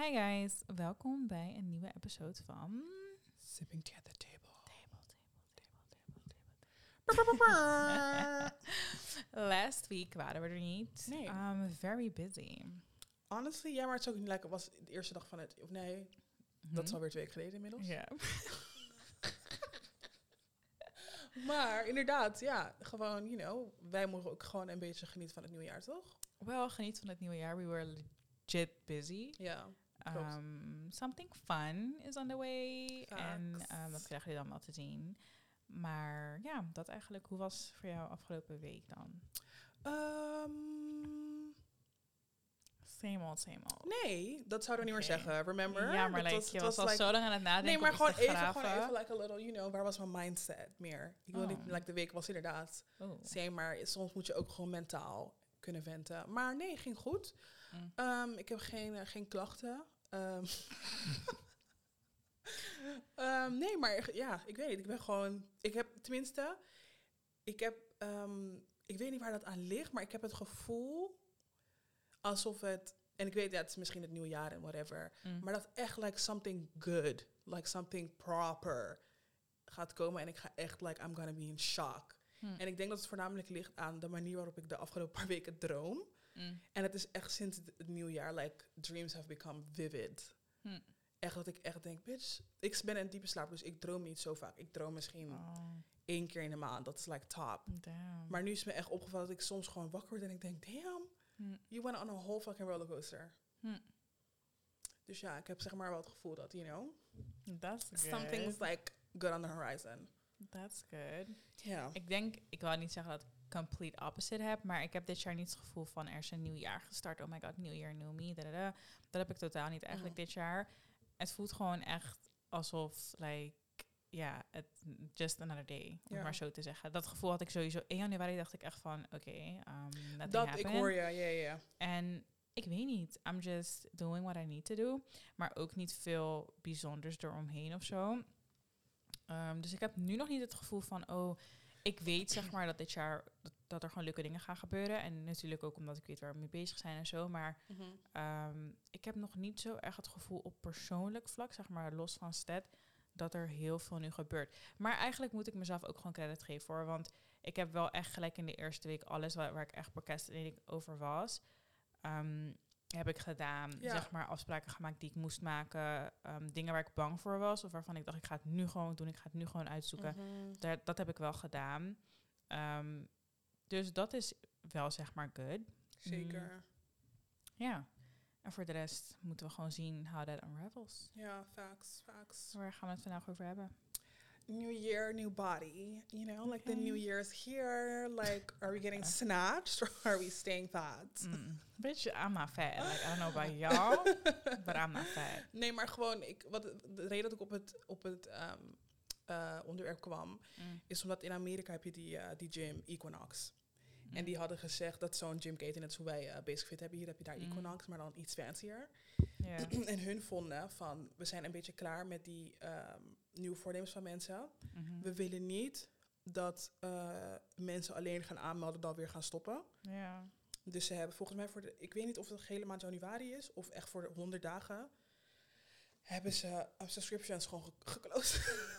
Hi guys, welkom bij een nieuwe episode van Sipping at the table. Last week waren we er niet. Nee. Um, very busy. Honestly, ja, maar het is ook niet lekker. Was de eerste dag van het. Of nee, dat is Hm? alweer twee weken geleden inmiddels. Ja. Maar inderdaad, ja, gewoon, you know, wij mogen ook gewoon een beetje genieten van het nieuwe jaar, toch? Wel, geniet van het nieuwe jaar. We were legit busy. Ja. Um, something fun is on the way. En um, dat krijgen jullie dan wel te zien. Maar ja, dat eigenlijk. Hoe was voor jou afgelopen week dan? Ehm, Same old, same old. nee, dat zouden we niet meer zeggen. Remember? Ja, maar like, je het was al like- zo lang aan het nadenken. Nee, maar gewoon even, gewoon even like a little, you know, waar was mijn mindset meer? Ik wil Oh. niet, like de week was inderdaad Oh. Same, maar soms moet je ook gewoon mentaal kunnen venten. Maar nee, ging goed. Mm. Ehm, ik heb geen, eh, geen klachten. Ehm, ehm, nee, maar ja, ik weet. Ik ben gewoon... Ik heb tenminste... Ik heb... ik weet niet waar dat aan ligt, maar ik heb het gevoel alsof het... En ik weet, ja, het is misschien het nieuwe jaar en whatever. Mm. Maar dat echt like something good, like something proper gaat komen. En ik ga echt like, I'm gonna be in shock. Hm. En ik denk dat het voornamelijk ligt aan de manier waarop ik de afgelopen paar weken droom. Mm. En het is echt sinds het het nieuwjaar, like, dreams have become vivid. Hm. Echt dat ik echt denk, bitch, ik ben in diepe slaap, dus ik droom niet zo vaak. Ik droom misschien Oh, één keer in de maand, dat is like top. damn. Maar nu is me echt opgevallen dat ik soms gewoon wakker word en ik denk, damn, Hm. you went on a whole fucking rollercoaster. Hm. Dus ja, ik heb zeg maar wel het gevoel dat, you know, That's good. something's like good on the horizon. That's good. Ja. Ik denk, ik wil niet zeggen dat complete opposite heb, maar ik heb dit jaar niet het gevoel van er is een nieuw jaar gestart. Oh my god, new year, new me. dadada. Dat heb ik totaal niet eigenlijk dit jaar. Het voelt gewoon echt alsof, like, ja, het just another day, om Ja. maar zo te zeggen. Dat gevoel had ik sowieso. 1 januari dacht ik echt van, oké, um, nothing Dat, ik hoor je, ja, ja, ja. En ik weet niet, I'm just doing what I need to do. Maar ook niet veel bijzonders eromheen of zo. Ehm, dus ik heb nu nog niet het gevoel van, oh, ik weet zeg maar dat dit jaar dat, dat er gewoon leuke dingen gaan gebeuren. En natuurlijk ook omdat ik weet waar we mee bezig zijn en zo. Maar Mhm. ehm, ik heb nog niet zo erg het gevoel op persoonlijk vlak, zeg maar los van stat, dat er heel veel nu gebeurt. Maar eigenlijk moet ik mezelf ook gewoon credit geven hoor. Want ik heb wel echt gelijk in de eerste week alles waar, waar ik echt procrastinating over was. ehm, heb ik gedaan. Ja. Zeg maar afspraken gemaakt die ik moest maken. ehm, dingen waar ik bang voor was. Of waarvan ik dacht, ik ga het nu gewoon doen. Ik ga het nu gewoon uitzoeken. Mhm. Daar, dat heb ik wel gedaan. Ehm, dus dat is wel zeg maar good. Zeker. Ja. En voor de rest moeten we gewoon zien how that unravels. Ja, facts, facts. Waar gaan we het vandaag over hebben? New year, new body. You know, like the new year is here. Like, are we getting snatched or are we staying fat? Mm. Bitch, I'm not fat. Like, I don't know about y'all, but I'm not fat. Nee, maar gewoon, ik, wat, de reden dat ik op het, op het ehm, eh, onderwerp kwam, Mm. is omdat in Amerika heb je die, eh, die gym Equinox. Mm. En die hadden gezegd dat zo'n gymketen, net zoals wij eh, Basic Fit hebben, hier heb je daar. Equinox, maar dan iets fancier. En hun vonden van, we zijn een beetje klaar met die ehm, nieuwe voornemens van mensen. Mhm. We willen niet dat eh, mensen alleen gaan aanmelden, dan weer gaan stoppen. Ja. Dus ze hebben volgens mij voor de, ik weet niet of het de hele maand januari is of echt voor de 100 dagen, hebben ze subscriptions gewoon ge- geclosed.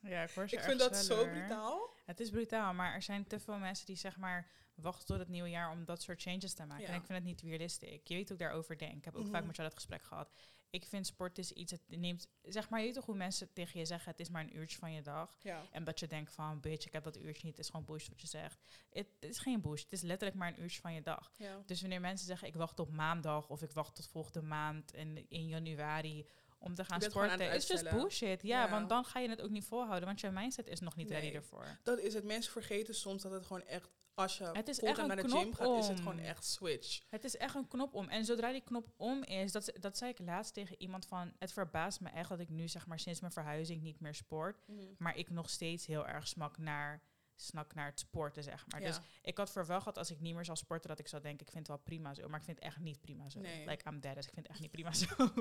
Ja, ik ik vind dat zo brutaal. Het is brutaal, maar er zijn te veel mensen die zeg maar wachten tot het nieuwe jaar om dat soort changes te maken. Ja. En ik vind het niet realistisch. Je weet hoe ik daarover denk. Ik heb ook Mhm. vaak met jou dat gesprek gehad. Ik vind sport is iets, het neemt, zeg maar, je weet toch hoe mensen tegen je zeggen, het is maar een uurtje van je dag. Ja. En dat je denkt van, bitch, ik heb dat uurtje niet. Het is gewoon bullshit wat je zegt. Het is geen bullshit. Het is letterlijk maar een uurtje van je dag. ja. Dus wanneer mensen zeggen, ik wacht op maandag of ik wacht tot volgende maand en in januari om te gaan sporten, het is just bullshit. Ja, Ja. want dan ga je het ook niet volhouden, want je mindset is nog niet ready ervoor. Dat is het. Mensen vergeten soms dat het gewoon echt, als je Het is echt een naar de gym gaat, is het gewoon echt switch. Het is echt een knop om. En zodra die knop om is, dat, dat zei ik laatst tegen iemand van, het verbaast me echt dat ik nu zeg maar sinds mijn verhuizing niet meer sport, maar ik nog steeds heel erg smak naar snak naar het sporten, zeg maar. Ja. Dus ik had voor wel gehad als ik niet meer zou sporten, dat ik zou denken, ik vind het wel prima zo. Maar ik vind het echt niet prima zo. Nee. Like, I'm dead, dus ik vind het echt niet prima zo.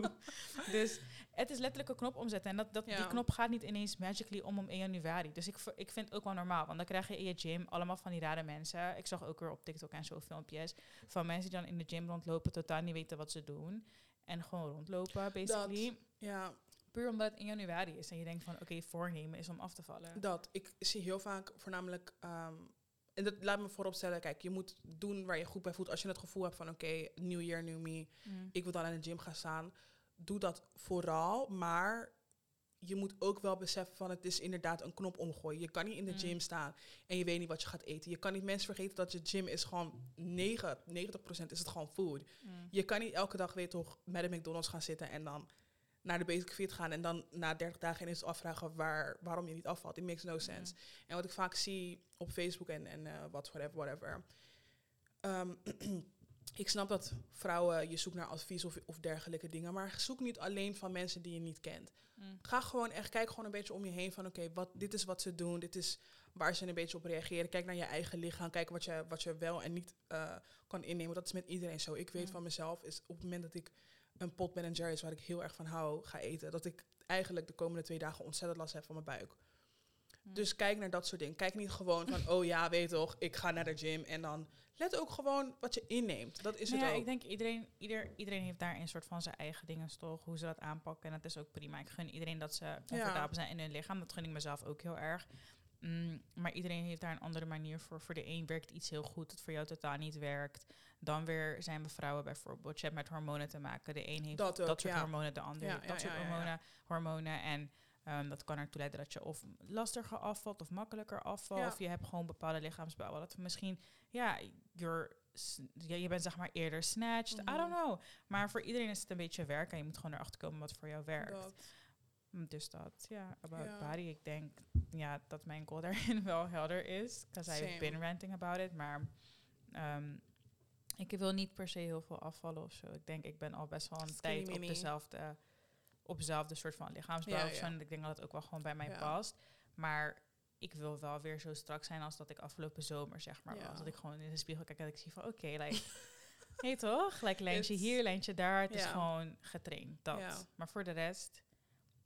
dus het is letterlijk een knop omzetten. En dat, dat, Ja. die knop gaat niet ineens magically om om 1 januari. Dus ik, ik vind het ook wel normaal. Want dan krijg je in je gym allemaal van die rare mensen. Ik zag ook weer op TikTok en zo filmpjes van mensen die dan in de gym rondlopen, totaal niet weten wat ze doen. En gewoon rondlopen, basically. Ja, Puur omdat het in januari is en je denkt van, oké, voornemen is om af te vallen. dat. Ik zie heel vaak voornamelijk... ehm, en dat laat me vooropstellen, kijk, je moet doen waar je goed bij voelt. Als je het gevoel hebt van, oké, new year, new me. Mm. Ik wil dan aan de gym gaan staan. Doe dat vooral, maar je moet ook wel beseffen van het is inderdaad een knop omgooien. Je kan niet in de Mm. gym staan en je weet niet wat je gaat eten. Je kan niet mensen vergeten dat je gym is gewoon 9, 90% is het gewoon food. Mm. Je kan niet elke dag weer toch met de McDonald's gaan zitten en dan naar de Basic Fit gaan en dan na 30 dagen ineens afvragen waar, waarom je niet afvalt. It makes no sense. En wat ik vaak zie op Facebook en, en eh, wat whatever, whatever. Ehm, ik snap dat vrouwen je zoekt naar advies of, of dergelijke dingen, maar zoek niet alleen van mensen die je niet kent. Mm. Ga gewoon echt, kijk gewoon een beetje om je heen van oké, wat dit is wat ze doen, dit is waar ze een beetje op reageren. Kijk naar je eigen lichaam, kijk wat je, wat je wel en niet eh, kan innemen. Dat is met iedereen zo. Ik weet Mm. van mezelf, is op het moment dat ik een pot Ben Jerry's, waar ik heel erg van hou, ga eten, dat ik eigenlijk de komende twee dagen ontzettend last heb van mijn buik. Mm. Dus kijk naar dat soort dingen. Kijk niet gewoon van, oh ja, weet toch, ik ga naar de gym. En dan let ook gewoon wat je inneemt. Dat is Nou het ja, ook. ik denk iedereen, ieder, iedereen heeft daar een soort van zijn eigen dingen toch, hoe ze dat aanpakken. En dat is ook prima. Ik gun iedereen dat ze comfortabel zijn in hun lichaam. Dat gun ik mezelf ook heel erg. Mm, maar iedereen heeft daar een andere manier voor. Voor de een werkt iets heel goed dat voor jou totaal niet werkt. Dan weer zijn we vrouwen bijvoorbeeld. Je hebt met hormonen te maken. De een heeft Dat soort ja. hormonen, de ander Ja, heeft dat soort hormonen, hormonen. En ehm, dat kan ertoe leiden dat je of lastiger afvalt of makkelijker afvalt. Of je hebt gewoon bepaalde lichaamsbouwen. Dat misschien, ja, ja, je bent zeg maar eerder snatched. I don't Mhm. know. Maar voor iedereen is het een beetje werk en je moet gewoon erachter komen wat voor jou werkt. Dat. Mm, Dus dat, ja, about body. Ik denk ja, dat mijn goal daarin wel helder is. Because I've been ranting about it. Maar ehm, ik wil niet per se heel veel afvallen of zo. Ik denk, ik ben al best wel een Skinny tijd op dezelfde, op dezelfde soort van lichaamsbouw. Ja, of zo. ja. En ik denk dat het ook wel gewoon bij mij past. Maar ik wil wel weer zo strak zijn als dat ik afgelopen zomer, zeg maar, was. Dat ik gewoon in de spiegel kijk en ik zie van, oké, like... Nee toch? Like lijntje It's- hier, lijntje daar. Het is gewoon getraind, dat. Maar voor de rest,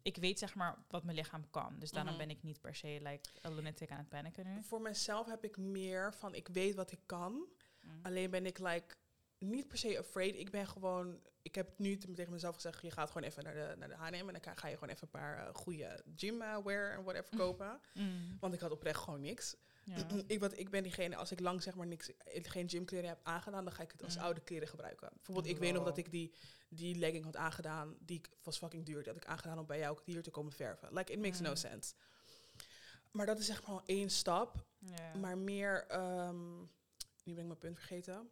ik weet zeg maar wat mijn lichaam kan. Dus daarom Mhm. ben ik niet per se like a lunatic aan het panicken nu. Voor mezelf heb ik meer van, ik weet wat ik kan. Mm. Alleen ben ik like, niet per se afraid. Ik ben gewoon, ik heb nu te- tegen mezelf gezegd, je gaat gewoon even naar de, naar de H&M en dan ga- ga je gewoon even een paar eh, goede gymwear en whatever kopen. Mm. Want ik had oprecht gewoon niks. Ja. ik, wat, ik ben diegene, als ik lang zeg maar niks, eh, geen gymkleren heb aangedaan, dan ga ik het als Mm. oude kleren gebruiken. Bijvoorbeeld, ik weet nog dat ik die, die legging had aangedaan, die ik- was fucking duur, had ik aangedaan om bij jou hier te komen verven. Like, it makes no sense. Maar dat is maar al één stap. Maar meer, ehm, nu ben ik mijn punt vergeten.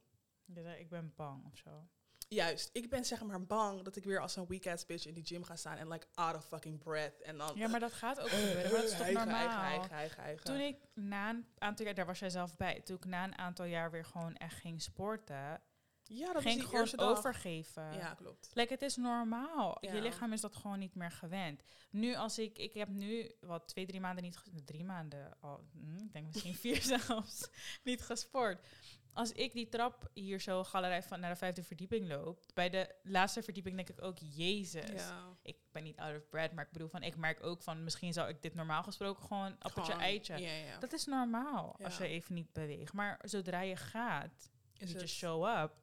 Eh, ik ben bang of zo. Juist, ik ben zeg maar bang dat ik weer als een weak-ass bitch in die gym ga staan en like out of fucking breath. En dan... Ja, maar dat gaat ook gebeuren. Maar dat is toch normaal? hijgen, hijgen, hijgen. Toen ik na een aantal jaar, daar was jij zelf bij, toen ik na een aantal jaar weer gewoon echt ging sporten, ja, dat ging gewoon overgeven. Ja, klopt. Like, het is normaal. Ja. Je lichaam is dat gewoon niet meer gewend. Nu als ik, ik heb nu wat twee, drie maanden niet, drie maanden al, hm, ik denk misschien vier zelfs, niet gesport. Als ik die trap hier zo galerij van naar de vijfde verdieping loop, bij de laatste verdieping denk ik ook, jezus. Ja. Ik ben niet out of bread, maar ik bedoel van, ik merk ook van, misschien zou ik dit normaal gesproken gewoon appeltje Gewoon, eitje. Dat is normaal als je even niet beweegt. Maar zodra je gaat, is je show up,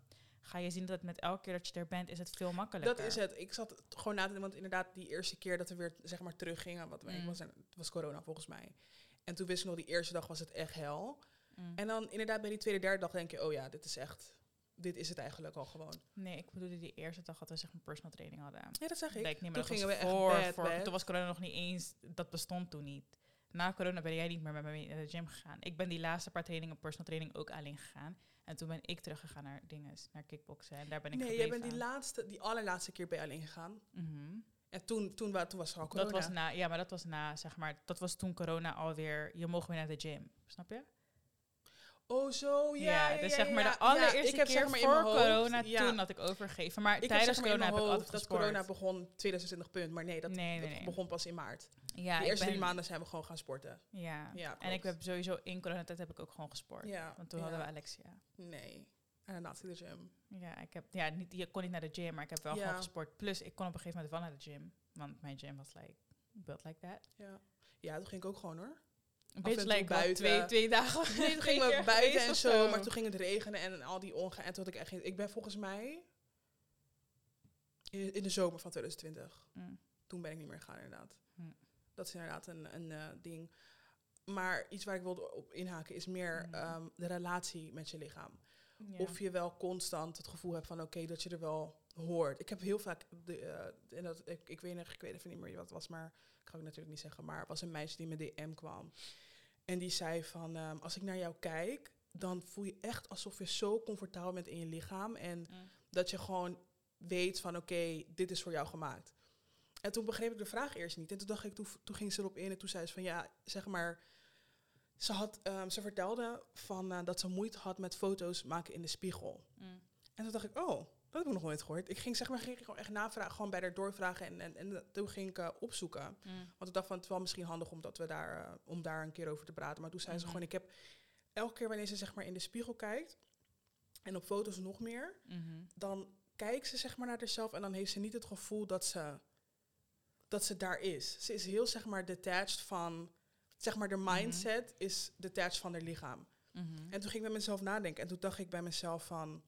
ga je zien dat het met elke keer dat je er bent, is het veel makkelijker. Dat is het. Ik zat gewoon na te denken, want inderdaad die eerste keer dat we weer zeg maar teruggingen, wat Mm. was, was corona volgens mij. En toen wist ik nog, die eerste dag was het echt hel. Mm. En dan inderdaad bij die tweede, derde dag denk je, oh ja, dit is echt, dit is het eigenlijk al gewoon. Nee, ik bedoelde die eerste dag dat we zeg maar personal training hadden. Ja, dat zeg ik. Toen gingen was we echt voor, bad, voor, bad. Toen was corona nog niet eens, dat bestond toen niet. Na corona ben jij niet meer met me naar de gym gegaan. Ik ben die laatste paar trainingen, personal training, ook alleen gegaan. En toen ben ik teruggegaan naar dingen, naar kickboksen. En daar ben ik Nee, jij bent die laatste, die allerlaatste keer bij alleen gegaan. Mhm. En toen, toen, wa- toen was er al corona. Dat was na, ja, maar dat was na, zeg maar, dat was toen corona alweer, je mocht weer naar de gym. Snap je? Oh, zo, ja. Ja, ja, dus zeg maar de allereerste Ja, ik heb, keer zeg maar, in voor mijn corona, toen had ik overgegeven. Maar Ik tijdens zeg maar, in corona heb ik altijd dat gesport. corona begon 2020 punt. Maar nee, dat, nee, nee, dat nee. begon pas in maart. Ja, de eerste drie maanden zijn we gewoon gaan sporten. Ja. Ja, en ik heb sowieso in coronatijd heb ik ook gewoon gesport. Ja, Want toen hadden we Alexia. Nee. En zit de gym. Ja, ik heb, ja niet, je kon niet naar de gym, maar ik heb wel gewoon gesport. Plus, ik kon op een gegeven moment wel naar de gym. Want mijn gym was like, built like that. Ja. ja, toen ging ik ook gewoon hoor. Een beetje wat, buiten. twee, twee dagen. Toen gingen we buiten en zo, maar toen ging het regenen en al die onge... En toen had ik echt geen... Ik ben volgens mij... In, de zomer van 2020. Mm. Toen ben ik niet meer gegaan, inderdaad. Hm. Dat is inderdaad een, een eh, ding. Maar iets waar ik wilde op inhaken is meer Mhm. ehm, de relatie met je lichaam. Ja. Of je wel constant het gevoel hebt van oké, dat je er wel hoort. Ik heb heel vaak, de, eh, en dat, ik, ik, weet, nog- ik weet even niet meer wat het was, maar ik ga het natuurlijk niet zeggen. Maar er was een meisje die met DM kwam. En die zei van, ehm, als ik naar jou kijk, dan voel je echt alsof je zo comfortabel bent in je lichaam. En Mm. dat je gewoon weet van oké, dit is voor jou gemaakt. En toen begreep ik de vraag eerst niet. En toen dacht ik, toen, toen ging ze erop in en toen zei ze van ja, zeg maar. Ze, had, ehm, ze vertelde van, eh, dat ze moeite had met foto's maken in de spiegel. Mm. En toen dacht ik, oh, dat heb ik nog nooit gehoord. Ik ging zeg maar ging gewoon echt navragen, gewoon bij haar doorvragen en, en, en toen ging ik eh, opzoeken. Mm. Want ik dacht van het is wel misschien handig omdat we daar, eh, om daar een keer over te praten. Maar toen zei ze Mhm. gewoon, ik heb elke keer wanneer ze zeg maar in de spiegel kijkt en op foto's nog meer, Mhm. dan kijkt ze zeg maar naar zichzelf en dan heeft ze niet het gevoel dat ze, dat ze daar is. Ze is heel zeg maar detached van, zeg maar de mindset is detached van haar lichaam. Mhm. En toen ging ik met mezelf nadenken en toen dacht ik bij mezelf van,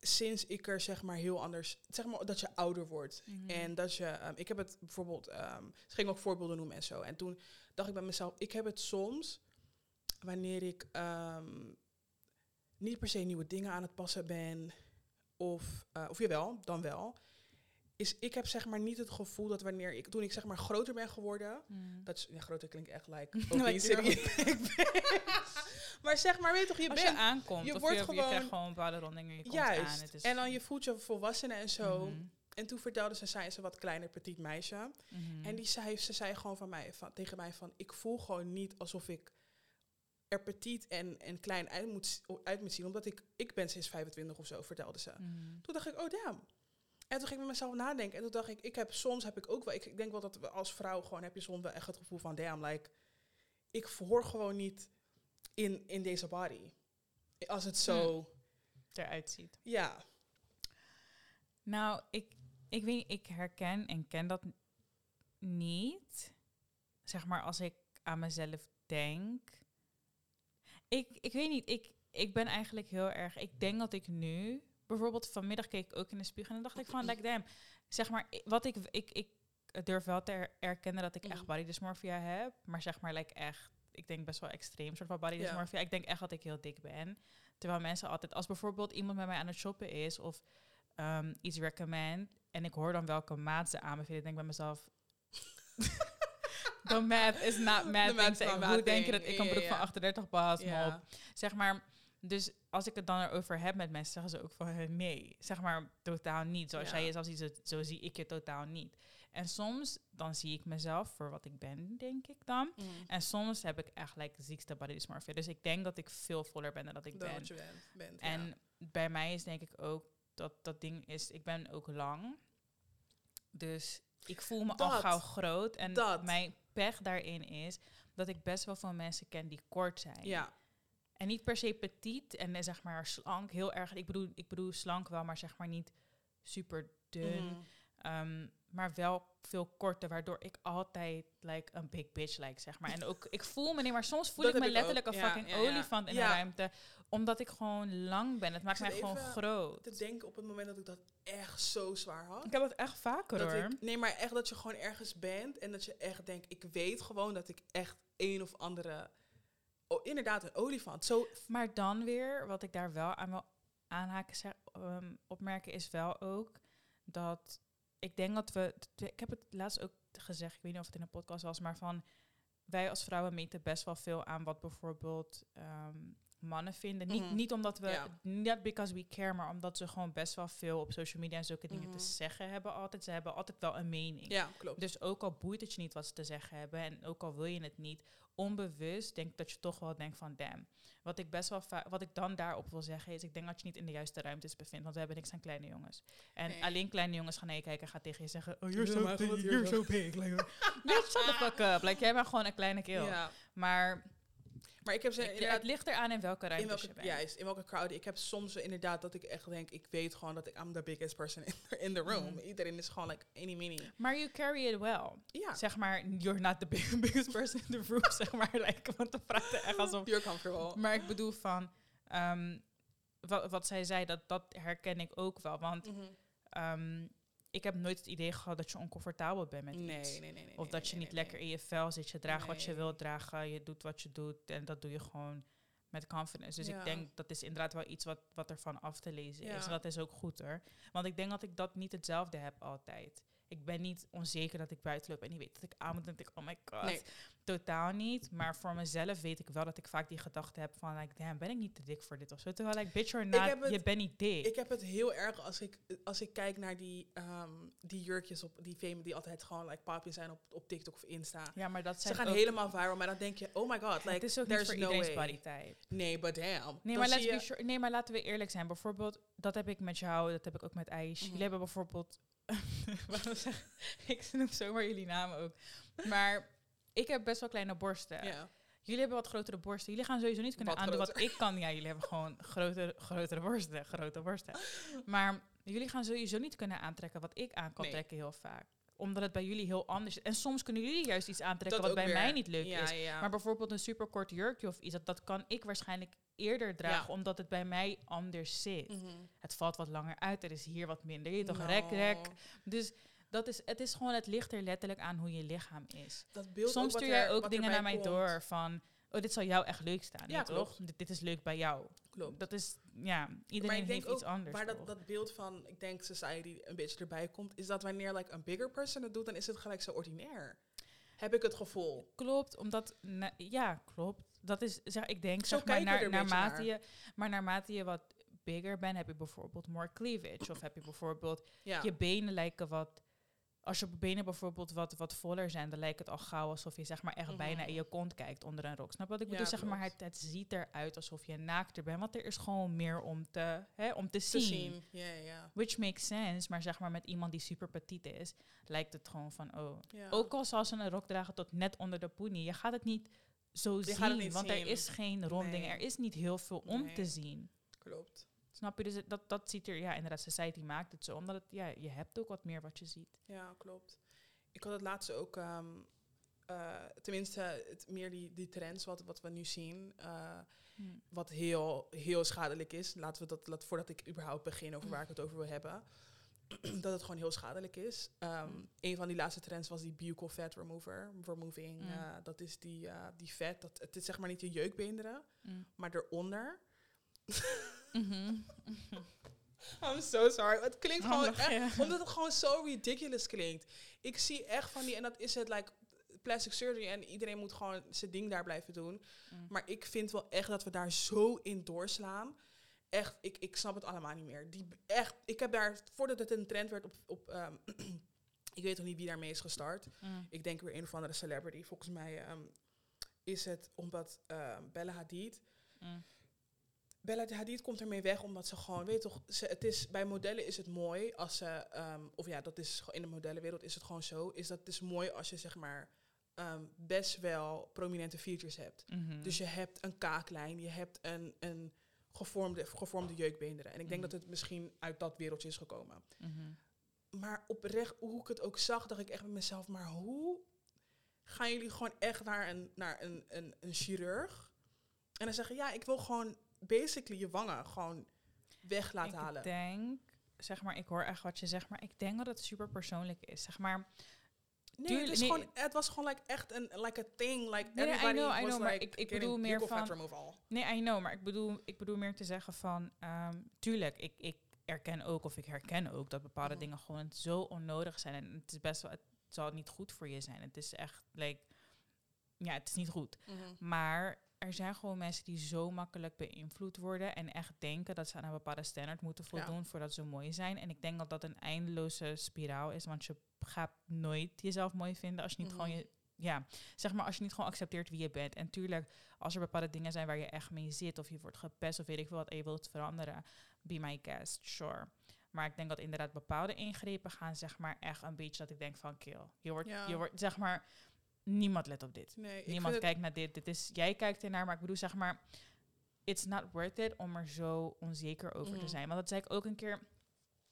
sinds ik er zeg maar heel anders, zeg maar dat je ouder wordt Mhm. en dat je, ehm, ik heb het bijvoorbeeld, ehm ze ging ook voorbeelden noemen en zo. En toen dacht ik bij mezelf, ik heb het soms wanneer ik ehm, niet per se nieuwe dingen aan het passen ben, of, eh, of jawel, dan wel. Is ik heb zeg maar niet het gevoel dat wanneer ik, toen ik zeg maar groter ben geworden, Mm. dat is, ja, groter klinkt echt like, obesity. maar zeg maar, weet je toch, je Als bent je aankomt, je wordt je, je gewoon- krijgt gewoon bepaalde rondingen, je komt juist. aan. Het is, en dan je voelt je volwassenen en zo. Mhm. En toen vertelde ze, zij is een wat kleiner petit meisje. Mhm. En die zei, ze zei gewoon van mij, van, tegen mij van, ik voel gewoon niet alsof ik er petit en, en klein uit moet, uit moet zien. Omdat ik, ik ben sinds 25 of zo, vertelde ze. Mhm. Toen dacht ik, oh damn. En toen ging ik met mezelf nadenken. En toen dacht ik, ik heb soms heb ik ook wel, ik, ik denk wel dat we als vrouw gewoon heb je soms wel echt het gevoel van, damn, like, ik hoor gewoon niet in, in deze body. Als het zo, eruit ziet. ja. Nou, ik, ik weet niet, ik herken en ken dat niet. Zeg maar, als ik aan mezelf denk. Ik, ik weet niet, ik, ik ben eigenlijk heel erg... Ik denk dat ik nu... Bijvoorbeeld vanmiddag keek ik ook in de spiegel en dacht ik van, like, damn. Zeg maar, wat ik, ik, ik durf wel te er- erkennen dat ik echt Mhm. body dysmorphia heb. Maar zeg maar, like, echt... Ik denk best wel extreem soort van body Ja. dysmorphia. Ik denk echt dat ik heel dik ben. Terwijl mensen altijd... Als bijvoorbeeld iemand met mij aan het shoppen is... of ehm, iets recommend en ik hoor dan welke maat ze aanbevelen, denk ik bij mezelf. The math is not math. Hoe denk je dat ik een broek van ja. 38 pas op? Zeg maar, dus als ik het dan erover heb met mensen, zeggen ze ook van nee, zeg maar totaal niet. Zoals Ja. jij jezelf ziet, zo, zie ik je totaal niet. En soms dan zie ik mezelf voor wat ik ben, denk ik dan. En soms heb ik echt like, ziekste body dysmorphia. Dus ik denk dat ik veel voller ben dan dat ik ben. wat je bent. bent En ja. bij mij is denk ik ook dat dat ding is, ik ben ook lang. Dus ik voel me al Dat. gauw groot. En Dat. mijn pech daarin is dat ik best wel veel mensen ken die kort zijn. ja. En niet per se petit en eh, zeg maar slank, heel erg. Ik bedoel, ik bedoel slank wel, maar zeg maar niet super dun. Mhm. Ehm, maar wel veel korter, waardoor ik altijd like een big bitch like, zeg maar. En ook, ik voel me niet, maar soms voel Dat ik me ook. letterlijk een Ja, fucking ja, ja. olifant in de ruimte. Omdat ik gewoon lang ben. Het maakt mij gewoon groot. te denken op het moment dat ik dat echt zo zwaar had. Ik heb het echt vaker Dat hoor. ik, nee, maar echt dat je gewoon ergens bent en dat je echt denkt, ik weet gewoon dat ik echt een of andere, oh, inderdaad een olifant. Zo, Maar dan weer, wat ik daar wel aan wil aanhaken, zeg, ehm, opmerken, is wel ook dat ik denk dat we. Ik heb het laatst ook gezegd, ik weet niet of het in een podcast was, maar van wij als vrouwen meten best wel veel aan wat bijvoorbeeld ehm, mannen vinden. Niet, Mhm. niet omdat we, Ja. not because we care, maar omdat ze gewoon best wel veel op social media en zulke dingen Mhm. te zeggen hebben altijd. Ze hebben altijd wel een mening. ja, klopt. Dus ook al boeit het je niet wat ze te zeggen hebben en ook al wil je het niet, onbewust denk dat je toch wel denkt van damn. Wat ik best wel vaak, wat ik dan daarop wil zeggen is, ik denk dat je niet in de juiste ruimtes bevindt, want we hebben niks aan kleine jongens. En Nee. alleen kleine jongens gaan naar je kijken en gaan tegen je zeggen, oh you're so big, you're so big. Like, shut the fuck up. Like, jij bent gewoon een kleine. Ja. Maar Maar ik heb ze ik- het ligt eraan in welke ruimte in welke, je bent. juist, in welke crowd. Ik heb soms inderdaad dat ik echt denk, ik weet gewoon dat ik I'm the biggest person in the, in the room. Mhm. Iedereen is gewoon like any mini. Maar you carry it well. Ja, Zeg maar, you're not the big- biggest person in the room, zeg maar. Like, want dan praat er echt alsof you're comfortable. Maar ik bedoel van, ehm, wat, wat zij zei, dat, dat herken ik ook wel. Want Mhm. ehm, ik heb nooit het idee gehad dat je oncomfortabel bent met Nee, iets. nee, nee, nee. Of dat je niet lekker in je vel zit. Je draagt wat je wilt dragen. Je doet wat je doet. En dat doe je gewoon met confidence. Dus Ja. ik denk dat is inderdaad wel iets wat, wat ervan af te lezen is. En dat is ook goed hoor. Want ik denk dat ik dat niet hetzelfde heb altijd. Ik ben niet onzeker dat ik buiten loop en niet weet dat ik aan moet. En denk ik, oh my god. Nee. Totaal niet. Maar voor mezelf weet ik wel dat ik vaak die gedachte heb van, like, damn, ben ik niet te dik voor dit of zo. Terwijl, like, bitch or not, het- je bent niet dik. Ik heb het heel erg als ik, als ik kijk naar die, ehm, die jurkjes op die fame die altijd gewoon like papje zijn op, op TikTok of Insta. ja, maar dat Ze zijn gaan ook- helemaal viral, maar dan denk je, oh my god, like, het is ook niet there's voor no body type. Nee, but damn. Nee maar, let's zie be je- sure- nee, maar laten we eerlijk zijn. Bijvoorbeeld, dat heb ik met jou, dat heb ik ook met Aish. Mhm. Jullie hebben bijvoorbeeld... Ik noem zomaar jullie namen ook. Maar ik heb best wel kleine borsten. Ja. Jullie hebben wat grotere borsten. Jullie gaan sowieso niet kunnen Wat aandoen wat ik kan. Ja, jullie hebben gewoon grotere, grotere borsten. Grote borsten. Maar jullie gaan sowieso niet kunnen aantrekken wat ik aan kan Nee. trekken heel vaak. Omdat het bij jullie heel anders is. En soms kunnen jullie juist iets aantrekken Dat wat bij weer. mij niet leuk ja, is. Ja, Maar bijvoorbeeld een superkort jurkje of iets, dat, dat kan ik waarschijnlijk eerder Ja. omdat het bij mij anders zit. Mhm. Het valt wat langer uit, er is hier wat minder. Je toch No. rek, rek. Dus dat is, het is gewoon, het ligt er letterlijk aan hoe je lichaam is. Dat beeld Soms stuur jij ook dingen naar mij komt. door van, oh, dit zal jou echt leuk staan. Ja, toch? Dit, dit is leuk bij jou. Klopt. Dat is, ja, maar iedereen ik denk heeft iets anders. waar dat, dat beeld van, ik denk, society een beetje erbij komt, is dat wanneer like, een bigger person het doet, dan is het gelijk zo ordinair. Heb ik het gevoel. Klopt, omdat, ja, klopt. Dat is, zeg, ik denk, Zo zeg maar, naar, naarmate naar. je, maar naarmate je wat bigger bent, heb je bijvoorbeeld more cleavage. Of heb je bijvoorbeeld, Ja. je benen lijken wat, als je benen bijvoorbeeld wat, wat voller zijn, dan lijkt het al gauw alsof je zeg maar echt Mhm. bijna in je kont kijkt onder een rok. Snap wat ik Ja, bedoel? Zeg maar, het, het ziet eruit alsof je naakter bent, want er is gewoon meer om te, hè, om te te zien. zien. Ja, ja. Which makes sense, maar zeg maar met iemand die super petit is, lijkt het gewoon van, oh, ook al zal ze een rok dragen tot net onder de poenie, je gaat het niet zo zien. want zien. er is geen ronding, Nee. er is niet heel veel om Nee. te zien. Klopt. Snap je? Dus dat, dat ziet er, ja, inderdaad, society maakt het zo. Omdat het, ja, je hebt ook wat meer wat je ziet. Ja, klopt. Ik had het laatste ook, ehm, eh, tenminste, het, meer die, die trends wat, wat we nu zien, eh, wat heel, heel schadelijk is. Laten we dat, laat, voordat ik überhaupt begin over waar ik het over wil hebben, dat het gewoon heel schadelijk is. Mm. Een van die laatste trends was die buccal fat remover, removing. Mm. eh, dat is die, eh, die vet, dat, het is zeg maar niet je jeukbeenderen, Mm. maar eronder. Mhm. I'm so sorry. Het klinkt Oh, gewoon echt, omdat het gewoon zo ridiculous klinkt. Ik zie echt van die, en dat is het, like, plastic surgery en iedereen moet gewoon zijn ding daar blijven doen. Mm. Maar ik vind wel echt dat we daar zo in doorslaan. Echt, ik, ik snap het allemaal niet meer. Die, echt, ik heb daar, voordat het een trend werd op, op ehm, ik weet nog niet wie daarmee is gestart. Mm. Ik denk weer een of andere celebrity. Volgens mij ehm, is het omdat ehm, Bella Hadid Mm. Bella Hadid komt ermee weg omdat ze gewoon, weet toch, ze, het is, bij modellen is het mooi als ze, of ja, dat is gewoon in de modellenwereld is het gewoon zo, is dat het is mooi als je zeg maar best wel prominente features hebt. Mhm. Dus je hebt een kaaklijn, je hebt een, een gevormde, gevormde jeukbeenderen. En ik denk Mhm. dat het misschien uit dat wereldje is gekomen. Mhm. Maar oprecht, hoe ik het ook zag, dacht ik echt bij mezelf, maar hoe gaan jullie gewoon echt naar een, naar een, een, een chirurg en dan zeggen, ja, ik wil gewoon basically je wangen gewoon weg laten ik halen. denk, zeg maar, ik hoor echt wat je zegt, maar ik denk dat het super persoonlijk is. Zeg maar, Nee, het, is nee. gewoon, het was gewoon like echt een like a thing. Like Nee, I everybody I was maar like ik- ik bedoel meer van-. Nee, I know, maar ik bedoel, ik bedoel meer te zeggen van, ehm, tuurlijk, ik, ik erken ook of ik herken ook dat bepaalde Mhm. dingen gewoon zo onnodig zijn. En het is best wel, het zal niet goed voor je zijn. Het is echt, like, ja, het is niet goed. Maar er zijn gewoon mensen die zo makkelijk beïnvloed worden en echt denken dat ze aan een bepaalde standaard moeten Ja. voldoen voordat ze mooi zijn. En ik denk dat dat een eindeloze spiraal is, want je gaat nooit jezelf mooi vinden als je niet gewoon je, ja, zeg maar als je niet gewoon accepteert wie je bent. En tuurlijk, als er bepaalde dingen zijn waar je echt mee zit of je wordt gepest of weet ik veel wat en je wilt veranderen, be my guest, sure. Maar ik denk dat inderdaad bepaalde ingrepen gaan, zeg maar, echt een beetje dat ik denk van kill. Je wordt, Ja. je wordt, zeg maar, niemand let op dit. Nee, Niemand kijkt naar dit. dit is, jij kijkt ernaar, maar ik bedoel, zeg maar, it's not worth it om er zo onzeker over te zijn. Want dat zei ik ook een keer.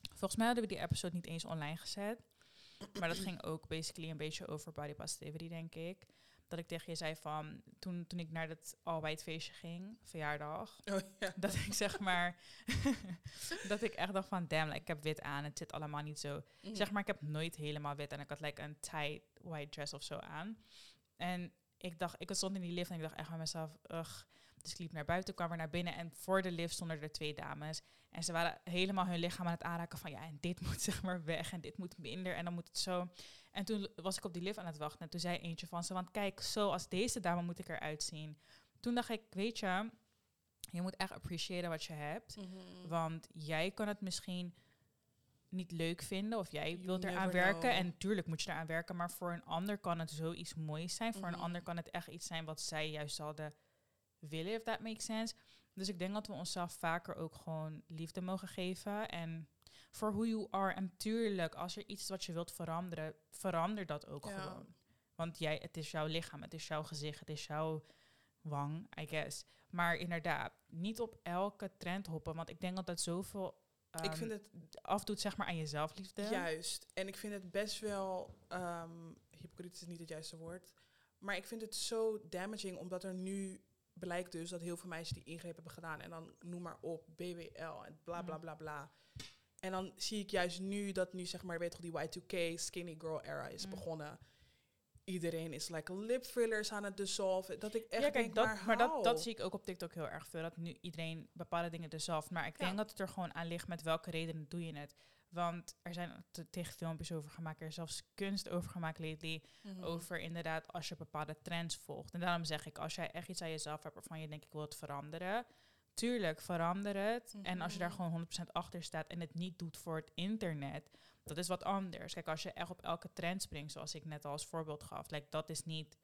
Volgens mij hadden we die episode niet eens online gezet. Maar dat ging ook basically een beetje over body positivity, denk ik. Dat ik tegen je zei van, toen, toen ik naar dat feestje ging, verjaardag, Oh, ja. dat ik zeg maar, dat ik echt dacht van, damn, like, ik heb wit aan, het zit allemaal niet zo. Mhm. Zeg maar, ik heb nooit helemaal wit en ik had like een tight white dress of zo aan. En ik dacht, ik stond in die lift en ik dacht echt bij mezelf, ugh. Dus ik liep naar buiten, kwam weer naar binnen en voor de lift stonden er twee dames. En ze waren helemaal hun lichaam aan het aanraken van, ja, en dit moet zeg maar weg en dit moet minder en dan moet het zo. En toen was ik op die lift aan het wachten en toen zei eentje van ze, want kijk, zo als deze dame moet ik eruit zien. Toen dacht ik, weet je, je moet echt appreciëren wat je hebt. Mhm. Want jij kan het misschien niet leuk vinden of jij wilt eraan werken. know. En tuurlijk moet je eraan werken, maar voor een ander kan het zoiets moois zijn. Voor een Mhm. ander kan het echt iets zijn wat zij juist zouden willen, if that makes sense. Dus ik denk dat we onszelf vaker ook gewoon liefde mogen geven. En voor who you are. En tuurlijk, als er iets is wat je wilt veranderen, verander dat ook Ja. gewoon. Want jij, het is jouw lichaam, het is jouw gezicht, het is jouw wang, I guess. Maar inderdaad, niet op elke trend hoppen. Want ik denk dat dat zoveel ik ehm, vind het afdoet, zeg maar, aan je zelfliefde. juist. En ik vind het best wel... ehm hypocriet is niet het juiste woord. Maar ik vind het zo damaging, omdat er nu blijkt dus dat heel veel meisjes die ingreep hebben gedaan. En dan noem maar op, BBL en bla bla Mm. bla bla. En dan zie ik juist nu dat nu zeg maar, weet je die Y2K skinny girl era is Mm. begonnen. Iedereen is like lip fillers aan het dissolven. Dat ik echt ja, kijk, denk, dat, maar, maar dat, dat zie ik ook op TikTok heel erg veel. Dat nu iedereen bepaalde dingen dezelfde. Maar ik Ja. denk dat het er gewoon aan ligt met welke redenen doe je het. Want er zijn te- tegen filmpjes over gemaakt. Er is zelfs kunst over gemaakt lately. Mhm. Over inderdaad als je bepaalde trends volgt. En daarom zeg ik, als jij echt iets aan jezelf hebt waarvan je denkt ik wil het veranderen. Tuurlijk, verander het. En als je daar Mhm. gewoon 100% achter staat en het niet doet voor het internet, dat is wat anders. Kijk, als je echt op elke trend springt, zoals ik net al als voorbeeld gaf, like, dat is niet.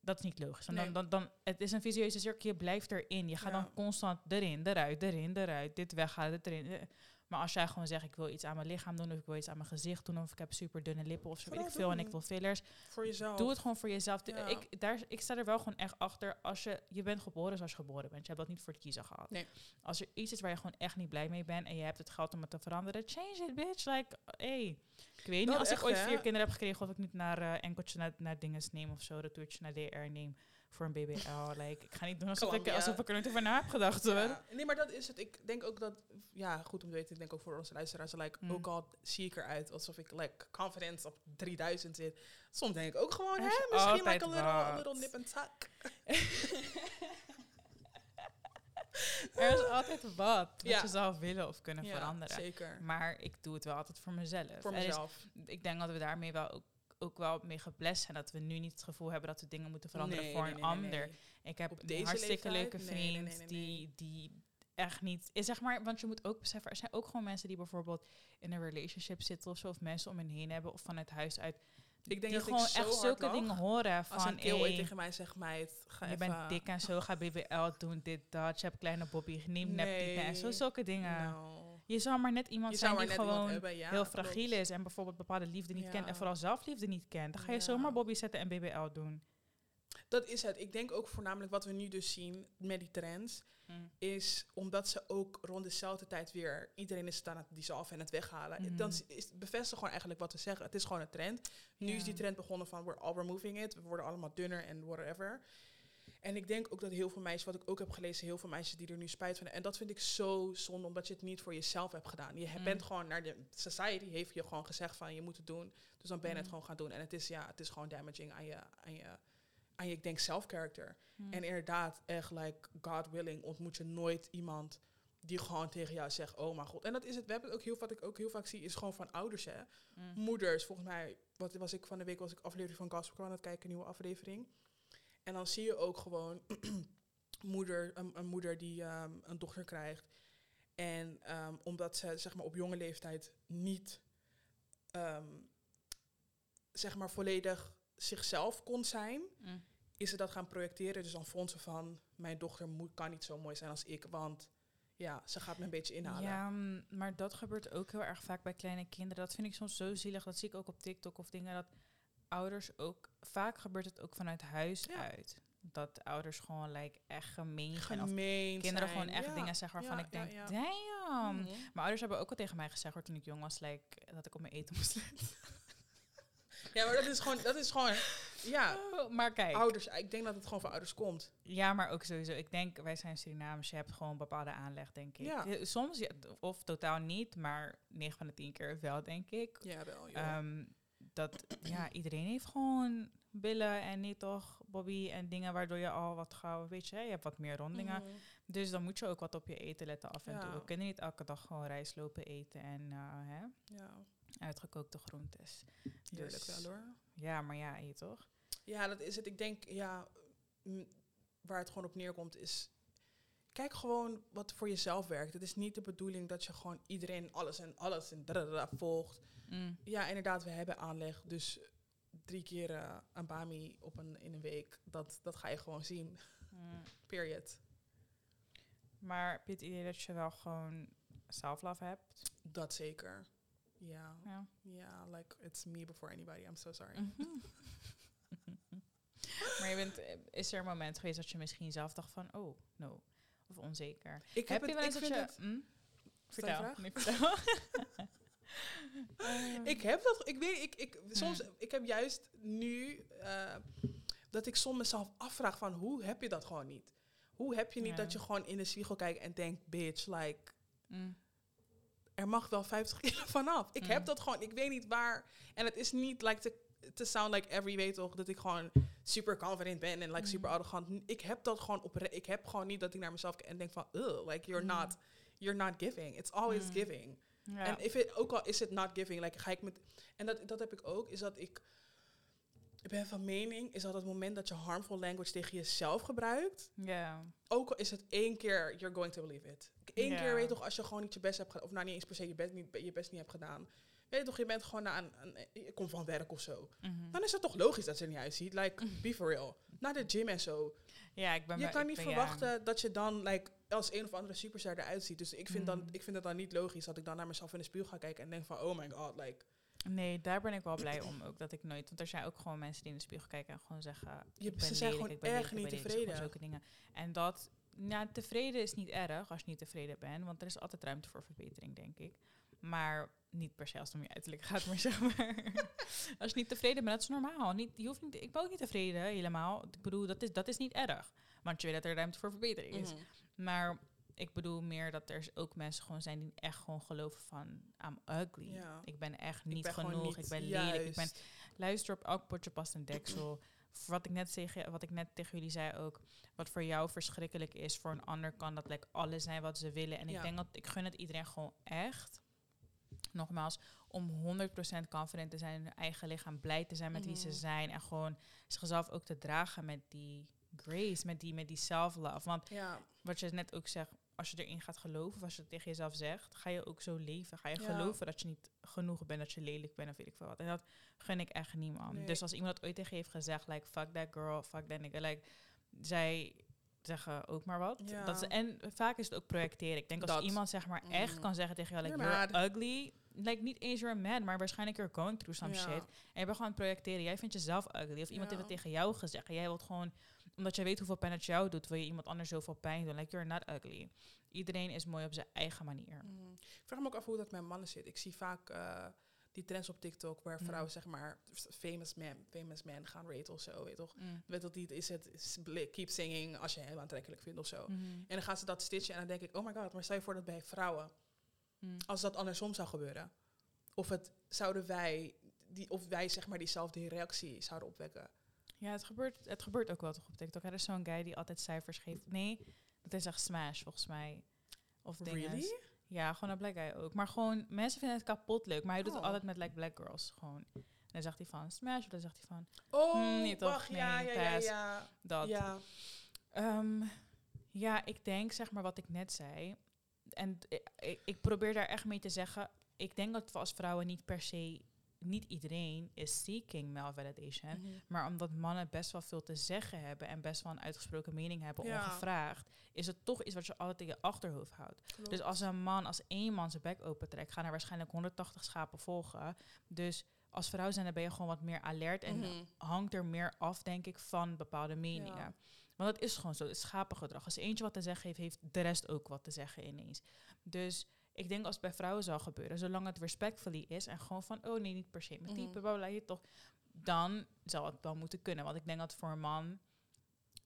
Dat is niet logisch. Want Nee. dan, dan, dan, het is een visueuze cirkel, je blijft erin. Je gaat Ja. dan constant erin, eruit, erin, eruit. Dit weghalen, dit erin. Maar als jij gewoon zegt, ik wil iets aan mijn lichaam doen, of ik wil iets aan mijn gezicht doen, of ik heb super dunne lippen, of zo weet ik veel, en ik wil fillers. Voor jezelf. Doe het gewoon voor jezelf. Ja. Ik, daar, ik sta er wel gewoon echt achter. Als je, je bent geboren zoals je geboren bent. Je hebt dat niet voor het kiezen gehad. Nee. Als er iets is waar je gewoon echt niet blij mee bent en je hebt het geld om het te veranderen, change it, bitch. Like, hey. Ik weet niet, als echt, ik ooit hè? vier kinderen heb gekregen, of ik niet naar eh enkeltje naar, naar dinges neem of zo, retourtje naar DR neem voor een BBL. like, ik ga niet doen alsof ik, Columbia. alsof ik er nooit over na heb gedacht. Ja, nee, maar dat is het. Ik denk ook dat, ja, goed om te weten, ik denk ook voor onze luisteraars, like, Mm. ook al zie ik eruit alsof ik like, confidence op 3000 zit. Soms denk ik ook gewoon, hè, is misschien like a little, little nip and tuck. Er is altijd wat wat Ja. je zou willen of kunnen Ja, veranderen. zeker. Maar ik doe het wel altijd voor mezelf. Voor is mezelf. ik denk dat we daarmee wel ook, ook wel mee geblest zijn. Dat we nu niet het gevoel hebben dat we dingen moeten veranderen Nee, voor nee, een nee, nee, ander. nee. Ik heb een deze hartstikke leuke Nee, nee, vriend nee, nee, die, die echt niet... Is zeg maar, want je moet ook beseffen, er zijn ook gewoon mensen die bijvoorbeeld in een relationship zitten of zo. Of mensen om hen heen hebben of vanuit huis uit. Ik denk die dat gewoon ik echt zulke dingen horen Als van... een keel ooit "Hey, tegen mij zegt, meid, ga je even... bent dik en zo, ga BBL doen, dit, dat. Je hebt kleine Bobby, neem neptieten en zo. Nee. Zulke dingen. Nou, Je zou maar net iemand je zijn die gewoon hebben, ja, heel klopt. fragiel is en bijvoorbeeld bepaalde liefde niet kent en vooral zelfliefde niet kent. Dan ga je Ja. zomaar Bobby zetten en BBL doen. Dat is het. Ik denk ook voornamelijk wat we nu dus zien met die trends, is omdat ze ook rond dezelfde tijd weer iedereen is het aan het dissolven en het weghalen. Mhm. Dan is- bevestigt gewoon eigenlijk wat we zeggen. Het is gewoon een trend. Nu is die trend begonnen van we're all removing it. We worden allemaal dunner en whatever. En ik denk ook dat heel veel meisjes, wat ik ook heb gelezen, heel veel meisjes die er nu spijt van hebben. En dat vind ik zo zonde, omdat je het niet voor jezelf hebt gedaan. Je Mm. bent gewoon naar de society, heeft je gewoon gezegd van je moet het doen. Dus dan ben je het Mm. gewoon gaan doen. En het is, ja, het is gewoon damaging aan je, aan je, aan je ik denk, self-character. Hm. En inderdaad, echt, like, God willing, ontmoet je nooit iemand die gewoon tegen jou zegt, oh mijn god. En dat is het, we hebben het ook heel, wat ik ook heel vaak zie, is gewoon van ouders, hè. Mm. Moeders, volgens mij, wat was ik van de week, was ik aflevering van Gospel aan het kijken, een nieuwe aflevering. En dan zie je ook gewoon moeder, een, een moeder die ehm, een dochter krijgt. En ehm, omdat ze, zeg maar, op jonge leeftijd niet, ehm, zeg maar, volledig zichzelf kon zijn, Mm. is ze dat gaan projecteren. Dus dan vond ze van, mijn dochter moet, kan niet zo mooi zijn als ik, want ja, ze gaat me een beetje inhalen. Ja, mm, maar dat gebeurt ook heel erg vaak bij kleine kinderen. Dat vind ik soms zo zielig. Dat zie ik ook op TikTok of dingen dat ouders ook... Vaak gebeurt het ook vanuit huis Ja. uit. Dat ouders gewoon like, echt gemeen zijn. Of Gemeen kinderen gewoon echt Ja, dingen zeggen waarvan ja, ik denk, ja, ja. damn. Mhm. Mijn ouders hebben ook al tegen mij gezegd, hoor, toen ik jong was, like, dat ik op mijn eten moest letten. Ja, maar dat is gewoon, dat is gewoon Ja, Oh, maar kijk. ouders. Ik denk dat het gewoon van ouders komt. Ja, maar ook sowieso. Ik denk, wij zijn Surinamers. Je hebt gewoon bepaalde aanleg, denk ik. Ja. Eh, Soms, ja, of totaal niet, maar 9 van de 10 keer wel, denk ik. Ja, wel. Ehm, dat, ja, iedereen heeft gewoon billen en niet toch, Bobby, en dingen waardoor je al wat gauw, weet je, je hebt wat meer rondingen. Mhm. Dus dan moet je ook wat op je eten letten af en Ja. toe. We kunnen niet elke dag gewoon rijst lopen eten en eh, hè, Ja, uitgekookte groentes. heerlijk Dus- wel hoor. Ja, maar ja, je toch? Ja, dat is het. Ik denk, ja, waar het gewoon op neerkomt is... Kijk gewoon wat voor jezelf werkt. Het is niet de bedoeling dat je gewoon iedereen alles en alles en volgt. Mm. Ja, inderdaad, we hebben aanleg. Dus drie keer eh, een bami op een, in een week, dat, dat ga je gewoon zien. Mm. Period. Maar heb je het idee dat je wel gewoon self-love hebt? Dat zeker. Ja. Ja. Ja, like, it's me before anybody. I'm so sorry. Mhm. maar je bent, eh, is er een moment geweest dat je misschien zelf dacht van, oh, no. Of onzeker. Ik Heb, heb, je het, wel ik eens dat vind je... het, hm? Vertel. vraag? Nee, vertel. Ik heb dat, ik weet, ik, ik, soms, ik heb juist nu eh, dat ik soms mezelf afvraag van hoe heb je dat gewoon niet? Hoe heb je niet Ja. dat je gewoon in de spiegel kijkt en denkt, bitch, like, mm, er mag wel 50 kilo vanaf. Ik Mm. heb dat gewoon, ik weet niet waar. En het is niet like te, te sound like every weet toch dat ik gewoon super confident ben en like super Mm. arrogant. Ik heb dat gewoon op, ik heb gewoon niet dat ik naar mezelf kijk en denk van, ugh, like you're Mm. not, you're not giving. It's always Mm. giving. En if it, ook al is het not giving, like, ga ik met. En dat, dat heb ik ook, is dat ik. Ik ben van mening, is dat het moment dat je harmful language tegen jezelf gebruikt. ja. Ook al is het één keer, you're going to believe it. Eén keer weet je toch, als je gewoon niet je best hebt gedaan, of nou niet eens per se je best niet, je best niet hebt gedaan. Weet je toch, je bent gewoon naar een, een- je komt van werk of zo. Mhm. Dan is het toch logisch dat ze er niet uitziet. Like, be for real. Naar de gym en zo. Ja, ik ben Je kan niet ben- ja. verwachten dat je dan like, als een of andere superster eruit ziet. Dus ik vind, dan, Mm. ik vind het dan niet logisch dat ik dan naar mezelf in de spiegel ga kijken en denk van, oh my god, like, Nee, daar ben ik wel blij om ook. Dat ik nooit... Want er zijn ook gewoon mensen die in de spiegel kijken en gewoon zeggen... Je- ik ben ze zijn lelijk, gewoon erg niet lelijk, tevreden. Zulke dingen. En dat... Nou, tevreden is niet erg als je niet tevreden bent. Want er is altijd ruimte voor verbetering, denk ik. Maar niet per se als het om je uiterlijk gaat, maar zeg maar... als je niet tevreden bent, dat is normaal. Niet, je hoeft niet, ik ben ook niet tevreden, helemaal. Ik bedoel, dat is, dat is niet erg. Want je weet dat er ruimte voor verbetering is. Mhm. Maar ik bedoel meer dat er ook mensen gewoon zijn die echt gewoon geloven van... I'm ugly. Ja. Ik ben echt Ik niet ben genoeg. niet ik ben lelijk. Ik ben, luister op elk potje past een deksel. Wat ik, net zeg, wat ik net tegen jullie zei ook. Wat voor jou verschrikkelijk is, voor een ander kan dat like, alles zijn wat ze willen. En ik denk dat ik gun het iedereen gewoon echt. Nogmaals, om 100% confident te zijn in hun eigen lichaam. Blij te zijn met wie ze Mhm. zijn. En gewoon zichzelf ook te dragen met die grace. Met die, met die self-love. Want Ja, wat je net ook zegt, als je erin gaat geloven, of als je het tegen jezelf zegt, ga je ook zo leven. Ga je Ja. geloven dat je niet genoeg bent, dat je lelijk bent of weet ik veel wat. En dat gun ik echt niemand. Nee. Dus als iemand dat ooit tegen je heeft gezegd, like, fuck that girl, fuck that nigga, like, zij zeggen ook maar wat. Ja. Dat is, en vaak is het ook projecteren. Ik denk als Dat. iemand zeg maar echt Mhm. kan zeggen tegen jou, like, you're ugly, like, niet eens you're a man, maar waarschijnlijk you're going through some Ja. shit. En je bent gewoon aan projecteren. Jij vindt jezelf ugly. Of iemand Ja. heeft het tegen jou gezegd. En jij wilt gewoon, omdat jij weet hoeveel pijn het jou doet, wil je iemand anders zoveel pijn doen. Like, you're not ugly. Iedereen is mooi op zijn eigen manier. Mhm. Ik vraag me ook af hoe dat met mannen zit. Ik zie vaak eh, die trends op TikTok waar Mhm. vrouwen zeg maar famous man, famous man gaan raten of zo, weet je toch? Mm. Weet dat niet is het is keep singing als je hem aantrekkelijk vindt of zo. Mhm. En dan gaan ze dat stitchen en dan denk ik, oh my god, maar stel je voor dat bij vrouwen, Mm. als dat andersom zou gebeuren, of het zouden wij die of wij zeg maar diezelfde reactie zouden opwekken. Ja, het gebeurt, het gebeurt ook wel toch op TikTok. Er is zo'n guy die altijd cijfers geeft. Nee, dat is echt smash volgens mij. Of dingen. Really? Ja, gewoon een black guy ook. Maar gewoon, mensen vinden het kapot leuk. Maar hij doet het Oh. altijd met like black girls. Gewoon. En dan zegt hij van smash, of dan zegt hij van Oh, Hmm, nee, toch? wacht, Nee, ja, ja, ja. dat. Ja, Ehm, ja, ik denk zeg maar wat ik net zei. En d- ik, ik probeer daar echt mee te zeggen. Ik denk dat we als vrouwen niet per se, niet iedereen is seeking male validation. Mhm. Maar omdat mannen best wel veel te zeggen hebben en best wel een uitgesproken mening hebben, Ja. ongevraagd, is het toch iets wat je altijd in je achterhoofd houdt. Klopt. Dus als een man, als één man zijn bek opentrekt, gaan er waarschijnlijk 180 schapen volgen. Dus als vrouw zijn, dan ben je gewoon wat meer alert en Mhm. hangt er meer af, denk ik, van bepaalde meningen. Ja. Want dat is gewoon zo, het is schapengedrag. Als eentje wat te zeggen heeft, heeft de rest ook wat te zeggen ineens. Dus ik denk als het bij vrouwen zou gebeuren, zolang het respectfully is en gewoon van, oh nee, niet per se mijn type, bla, je toch. dan zou het wel moeten kunnen. Want ik denk dat voor een man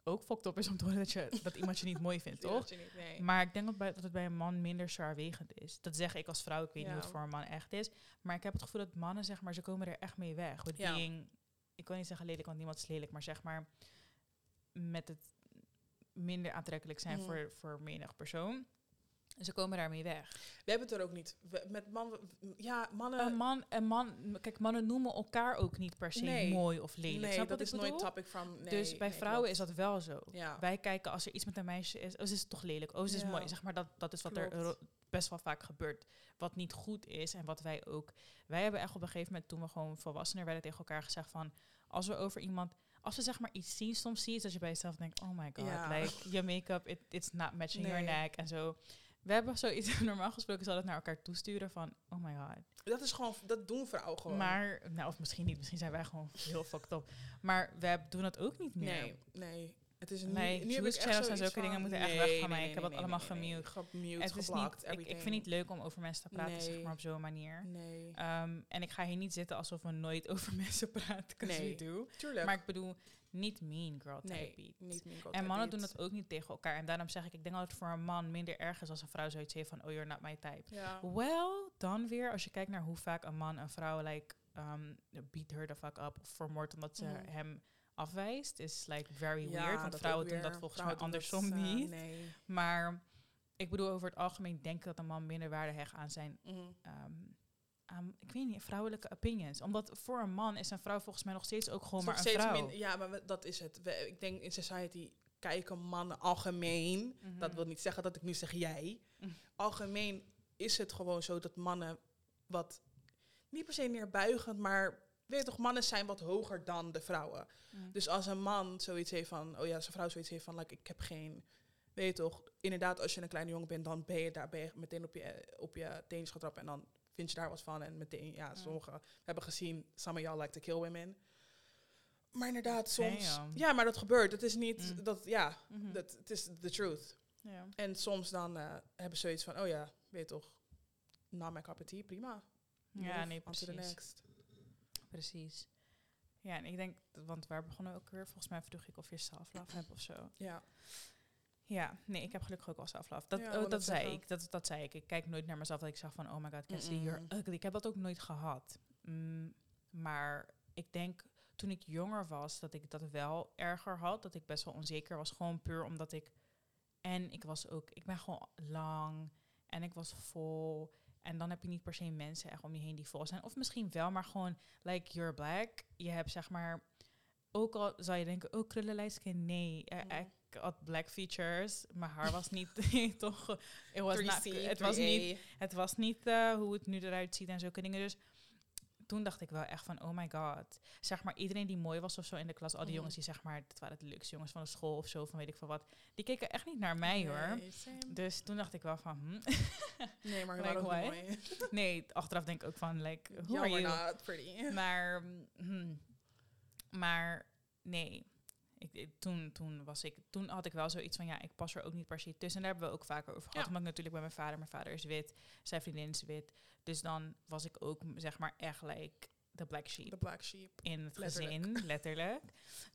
ook fucked op is om te horen dat, je, dat iemand je niet mooi vindt, toch? niet- nee. Maar ik denk dat, bij, dat het bij een man minder zwaarwegend is. Dat zeg ik als vrouw. Ik weet niet Ja. hoe het voor een man echt is. Maar ik heb het gevoel dat mannen, zeg maar, ze komen er echt mee weg. With Ja. being, ik wil niet zeggen lelijk, want niemand is lelijk. Maar zeg maar, met het minder aantrekkelijk zijn Mhm. voor, voor menig persoon. Ze komen daarmee weg. We hebben het er ook niet. We- met man, ja, mannen... Een man, een man, kijk, mannen noemen elkaar ook niet per se Nee. mooi of lelijk. nee, Snap dat is nooit topic van... Nee, dus bij vrouwen klopt. is dat wel zo. Ja. Wij kijken als er iets met een meisje is, oh, ze is toch lelijk, oh, ze is Ja. mooi. Zeg maar, dat, dat is wat er Klopt. best wel vaak gebeurt. Wat niet goed is en wat wij ook... Wij hebben echt op een gegeven moment, toen we gewoon volwassener werden, tegen elkaar gezegd van... Als we over iemand... Als we zeg maar iets zien, soms zie je dat je bij jezelf denkt... Oh my god, Ja. like, je make-up, it, it's not matching your neck en zo. We hebben zoiets, normaal gesproken zal het naar elkaar toesturen van... Oh my god. Dat is gewoon... Dat doen vrouwen gewoon. Maar, nou, of misschien niet, misschien zijn wij gewoon heel fucked up. Maar we doen het ook niet meer. Nee, nee. Het is nu, Nee, nu heb ik channels en zulke dingen moeten echt weg van nee, mij. Ik heb dat allemaal gemute. Gemute, het is niet, ik, ik vind het niet leuk om over mensen te praten, zeg maar op zo'n manier. Nee, Ehm, en ik ga hier niet zitten alsof we nooit over mensen praten, because Nee. we do. tuurlijk. Maar ik bedoel, niet mean girl type nee, niet meer En mannen doen dat ook niet tegen elkaar. En daarom zeg ik, ik denk dat het voor een man minder erg is als een vrouw zoiets heeft van, oh, you're not my type. Ja. Wel, dan weer, als je kijkt naar hoe vaak een man een vrouw, like, um, beat her the fuck up of vermoordt omdat ze Mhm. hem afwijst, is like very Ja, weird. Want vrouwen doen dat volgens mij andersom dat, eh, niet. nee. Maar ik bedoel, over het algemeen denk ik dat een man minder waarde hecht aan zijn, Mhm. ehm, aan, ik weet niet, vrouwelijke opinions. Omdat voor een man is een vrouw volgens mij nog steeds ook gewoon maar een vrouw. min- ja, maar we- dat is het. We, ik denk in society kijken mannen algemeen. Mhm. Dat wil niet zeggen dat ik nu zeg jij. Mhm. Algemeen is het gewoon zo dat mannen wat niet per se neerbuigend, maar weet je toch, mannen zijn wat hoger dan de vrouwen. Mm. Dus als een man zoiets heeft van, oh ja, zijn vrouw zoiets heeft van, like, ik heb geen, weet je toch, inderdaad, als je een kleine jongen bent, dan ben je daar ben je meteen op je, op je teentjes getrapt en dan vind je daar wat van. En meteen, ja, sommigen hebben gezien, some of y'all like to kill women. Maar inderdaad, soms, Damn. ja, maar dat gebeurt. Het is niet, Mm. dat, ja, Mhm. dat, het is the truth. En soms dan eh, hebben ze zoiets van, oh ja, weet je toch, na mijn cup of tea, prima. ja, nee, the precies. next. Precies. Ja, en ik denk, want waar begonnen we ook weer? Volgens mij vroeg ik of je self-love hebt of zo. Ja, Ja, nee, ik heb gelukkig ook wel self-love. Dat, Ja, oh, wou dat zei ik. Dat, dat zei ik. Ik kijk nooit naar mezelf dat ik zeg van, oh my god, Cassie, you're Mm-mm. ugly. Ik heb dat ook nooit gehad. Mm, maar ik denk, toen ik jonger was, dat ik dat wel erger had. Dat ik best wel onzeker was. Gewoon puur omdat ik... En ik was ook... Ik ben gewoon lang. En ik was vol. En dan heb je niet per se mensen echt om je heen die vol zijn. Of misschien wel, maar gewoon, like, you're black. Je hebt zeg maar... Ook al zou je denken, oh, krullenlijstje. Nee, eh, Mhm. ik had black features. Mijn haar was niet, toch... Het was, not- 3C, het was 3A. niet, het was niet eh, hoe het nu eruit ziet en zulke dingen. Dus toen dacht ik wel echt van, oh my god. Zeg maar, iedereen die mooi was of zo in de klas, al die Mhm. jongens die zeg maar, dat waren de leukste jongens van de school of zo, van weet ik veel wat. Die keken echt niet naar mij hoor. Same. Dus toen dacht ik wel van, hm. Nee, maar Like mooi? nee, achteraf denk ik ook van, like, who are you? not pretty. Maar, hm, maar nee. Ik, ik- toen, toen, was ik, toen had ik wel zoiets van, ja, ik pas er ook niet per se tussen. En daar hebben we ook vaker over gehad. Ja. Ik natuurlijk bij mijn vader, mijn vader is wit, zijn vriendin is wit. Dus dan was ik ook, zeg maar, echt like de black sheep The black sheep. in het Letterlijk. gezin, letterlijk.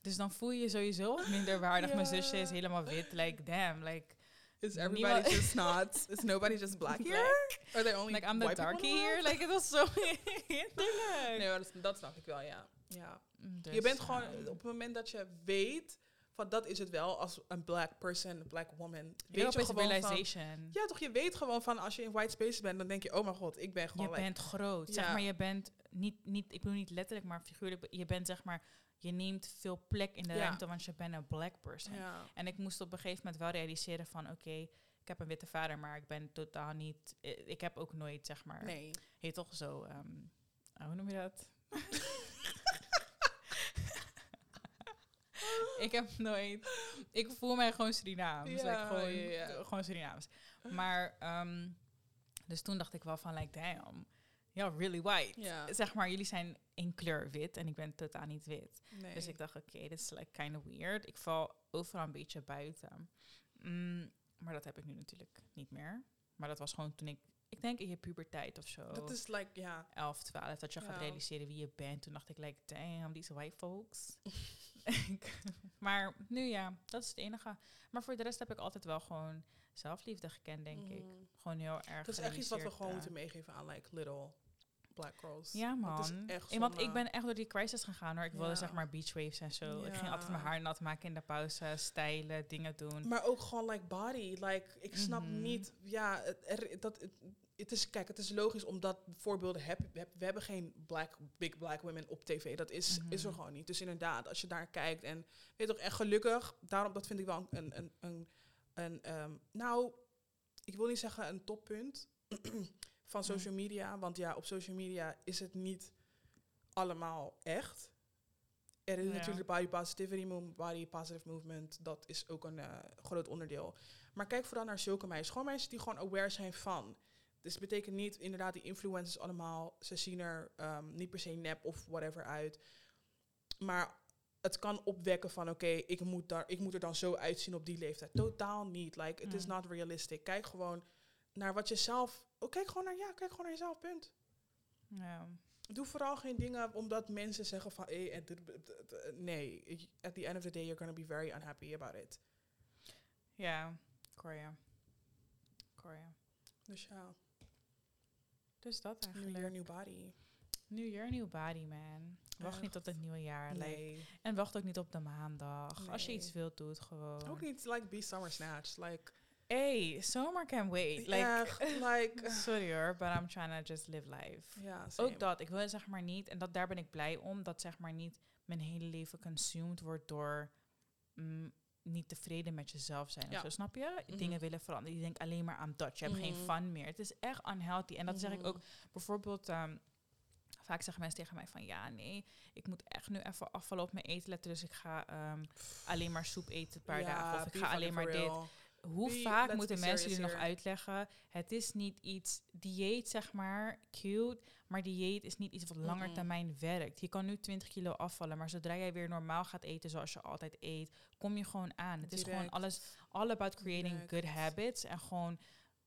Dus dan voel je je sowieso minder waardig. Mijn zusje is helemaal wit, like, damn, like, Is everybody just not? Is nobody just black here? Are there only like I'm the darkie the here. Like, het was zo hinderlijk. Nee, maar dat, dat snap ik wel, ja. ja. Dus, je bent gewoon, ehm, op het moment dat je weet, van dat is het wel, als een black person, een black woman, Weet je gewoon van, realization. ja toch, je weet gewoon van, als je in white spaces bent, dan denk je, oh mijn god, ik ben gewoon je like, bent groot. Zeg maar, je bent niet, niet, ik bedoel niet letterlijk, maar figuurlijk. Je bent zeg maar, je neemt veel plek in de Ja. ruimte, want je bent een black person. ja. En ik moest op een gegeven moment wel realiseren van, oké, ik heb een witte vader, maar ik ben totaal niet, eh, ik heb ook nooit, zeg maar, Nee. heet toch zo, ehm, hoe noem je dat? ik heb nooit, ik voel mij gewoon Surinaams. Ja, like, gewoon, ja, ja. gewoon Surinaams. Maar, ehm, dus toen dacht ik wel van, like, damn, you're really white. Ja. Zeg maar, jullie zijn in kleur wit en ik ben totaal niet wit. Nee. Dus ik dacht, oké, dit is like kind of weird. Ik val overal een beetje buiten. Mm, maar dat heb ik nu natuurlijk niet meer. Maar dat was gewoon toen ik ik denk in je puberteit of zo. Dat is like, ja. 11, 12, dat je gaat realiseren wie je bent. Toen dacht ik, like, damn, these white folks. maar nu ja, dat is het enige. Maar voor de rest heb ik altijd wel gewoon zelfliefde gekend, denk ik. Mm. Gewoon heel erg Dat is echt iets wat we gewoon eh, moeten meegeven aan like little black girls. Ja, man. is echt Want ik ben echt door die crisis gegaan hoor. Ik wilde zeg maar beachwaves en zo. Ik ging altijd mijn haar nat maken in de pauze, stijlen, dingen doen. Maar ook gewoon like body. Like, ik snap Mhm. niet. Ja, er, dat, het, het is, kijk, het is logisch omdat voorbeelden heb, heb. We hebben geen black, big black women op tv. Dat is, is er Mhm. gewoon niet. Dus inderdaad, als je daar kijkt en weet toch echt gelukkig. Daarom, dat vind ik wel een, een, een, een ehm, nou, ik wil niet zeggen een toppunt van social media. Want ja, op social media is het niet allemaal echt. Er is Ja. natuurlijk body positivity, body positive movement. Dat is ook een eh, groot onderdeel. Maar kijk vooral naar zulke meisjes. Gewoon meisjes die gewoon aware zijn van. Dus het betekent niet, inderdaad, die influencers allemaal, ze zien er ehm, niet per se nep of whatever uit. Maar het kan opwekken van, oké, ik moet daar, ik moet er dan zo uitzien op die leeftijd. Totaal niet. Like, it is Mm. not realistic. Kijk gewoon naar wat je zelf, oh, kijk gewoon naar, ja, kijk gewoon naar jezelf, punt. Ja. Doe vooral geen dingen omdat mensen zeggen van, hey, nee, at the end of the day, you're gonna be very unhappy about it. Ja, Korea. Korea. Dus ja, Dus dat new eigenlijk. year, new body. New year, new body, man. Wacht niet tot het nieuwe jaar. like. Nee. En wacht ook niet op de maandag. Als je iets wilt, doe het gewoon. Ook niet like be summer snatch. Like, Hey, summer can wait. Like, echt, like, sorry hoor, but I'm trying to just live life. ja, same. Ook dat, ik wil zeg maar niet, en dat, daar ben ik blij om, dat zeg maar niet mijn hele leven consumed wordt door mm, niet tevreden met jezelf zijn. Ja. Of zo, snap je? Mhm. Dingen willen veranderen. Je denkt alleen maar aan dat. Je hebt geen Mhm. fun meer. Het is echt unhealthy. En dat zeg ik Mhm. ook bijvoorbeeld. ehm, vaak zeggen mensen tegen mij van ja, nee, ik moet echt nu even afvallen op mijn eten letten. Dus ik ga ehm, alleen maar soep eten een paar Ja, dagen. Of ik ga alleen maar dit. Hoe Be- vaak moeten mensen jullie nog uitleggen? Het is niet iets dieet, zeg maar, cute. Maar dieet is niet iets wat langer termijn werkt. Je kan nu 20 kilo afvallen, maar zodra jij weer normaal gaat eten zoals je altijd eet, kom je gewoon aan. Het is gewoon alles, all about creating good habits en gewoon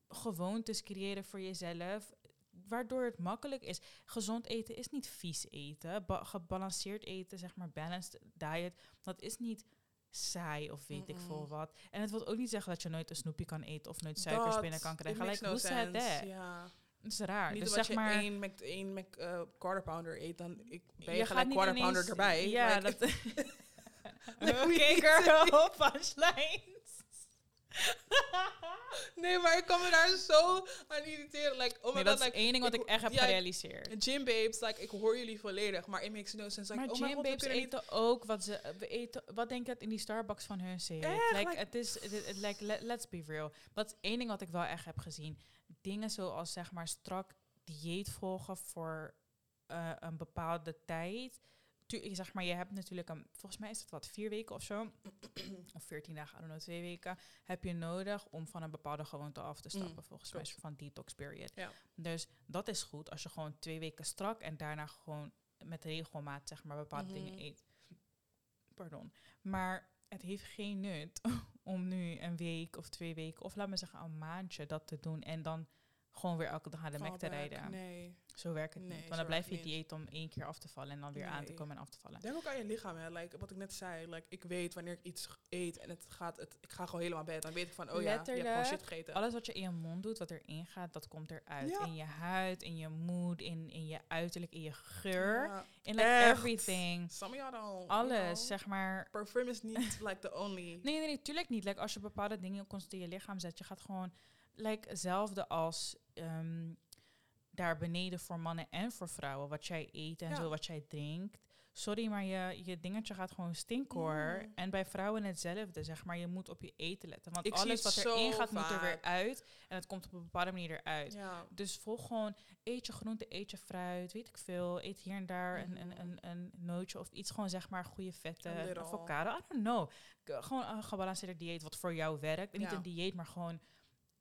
gewoontes creëren voor jezelf. Waardoor het makkelijk is. Gezond eten is niet vies eten. Ba- gebalanceerd eten, zeg maar, balanced diet, dat is niet saai of weet ik veel wat. En het wil ook niet zeggen dat je nooit een snoepje kan eten of nooit suikers Dat, binnen kan krijgen. makes Like, no who said sense. that? Ja. Dat is raar. Niet dus zeg je maar, één Mc, één Mc, eh, quarter pounder eet, dan ik, ben je, gaat gelijk quarter pounder erbij. Ja, Like, dat... Oké, girl, punchlines. nee, maar ik kan me daar zo aan irriteren. Like, oh my Nee, god, dat is like, één ding wat ik echt heb ja, gerealiseerd. Gym babes, like, ik hoor jullie volledig, maar it makes no sense. Like, maar oh gym god, babes niet- eten ook wat ze we eten. Wat denk je dat in die Starbucks van hun zit? Like, het is, het- like, let- let's be real. Dat is één ding wat ik wel echt heb gezien. Dingen zoals zeg maar strak dieet volgen voor eh, een bepaalde tijd. Tu- zeg maar, je hebt natuurlijk een, volgens mij is het wat vier weken of zo, of veertien dagen, I don't know, twee weken, heb je nodig om van een bepaalde gewoonte af te stappen. Mm, volgens mij van detox period. Ja. Dus dat is goed als je gewoon twee weken strak en daarna gewoon met regelmaat zeg maar bepaalde dingen Mhm. eet. Pardon. Maar het heeft geen nut om nu een week of twee weken of laat me zeggen een maandje dat te doen en dan gewoon weer elke dag naar de Mac te rijden. Nee. Zo werkt het Nee, niet. Want dan blijf je dieet om één keer af te vallen en dan weer aan te komen en af te vallen. Denk ook aan je lichaam, hè. Like, wat ik net zei. Like, ik weet wanneer ik iets eet en het gaat, het, ik ga gewoon helemaal bed. Dan weet ik van, oh ja, je hebt gewoon shit gegeten. Alles wat je in je mond doet, wat erin gaat, dat komt eruit. Ja. In je huid, in je mood, in, in je uiterlijk, in je geur. Ja. In like Echt. everything. Some of you Alles, know. zeg maar. Parfum is niet like the only. Nee, nee, nee, tuurlijk niet. Like, als je bepaalde dingen constant in je lichaam zet, je gaat gewoon like, hetzelfde als ehm, daar beneden voor mannen en voor vrouwen. Wat jij eet en Ja. zo, wat jij drinkt. Sorry, maar je, je dingetje gaat gewoon stinken hoor. Mm. En bij vrouwen hetzelfde, zeg maar. Je moet op je eten letten. Want Ik alles wat erin gaat, moet er weer uit. En het komt op een bepaalde manier eruit. Ja. Dus volg gewoon, eet je groente, eet je fruit, weet ik veel. Eet hier en daar een, een, Mhm. een, een nootje of iets. Gewoon zeg maar goede vetten, Een een avocado. I don't know. Gewoon een gebalanceerde dieet wat voor jou werkt. En niet een dieet, maar gewoon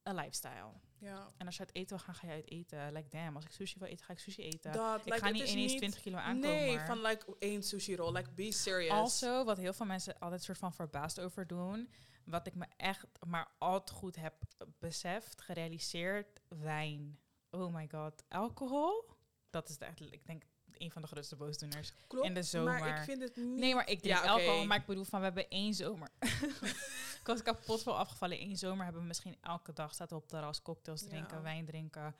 een lifestyle. ja. En als je uit eten wil gaan, ga je uit eten. Like damn, als ik sushi wil eten, ga ik sushi eten. Dat, ik like, ga het niet ineens niet- 20 kilo aankomen. Nee, van like één sushi roll. Like, be serious. Also, wat heel veel mensen altijd soort van verbaasd over doen, wat ik me echt maar al te goed heb beseft, gerealiseerd, wijn. oh my god, alcohol, dat is echt, ik denk, een van de grootste boosdoeners. Klopt, in de zomer. maar ik vind het niet... Nee, maar ik drink Ja, alcohol, maar ik bedoel van, we hebben één zomer. ik was kapot veel afgevallen. Eén zomer hebben we misschien elke dag zaten op het terras cocktails Ja. drinken, wijn drinken.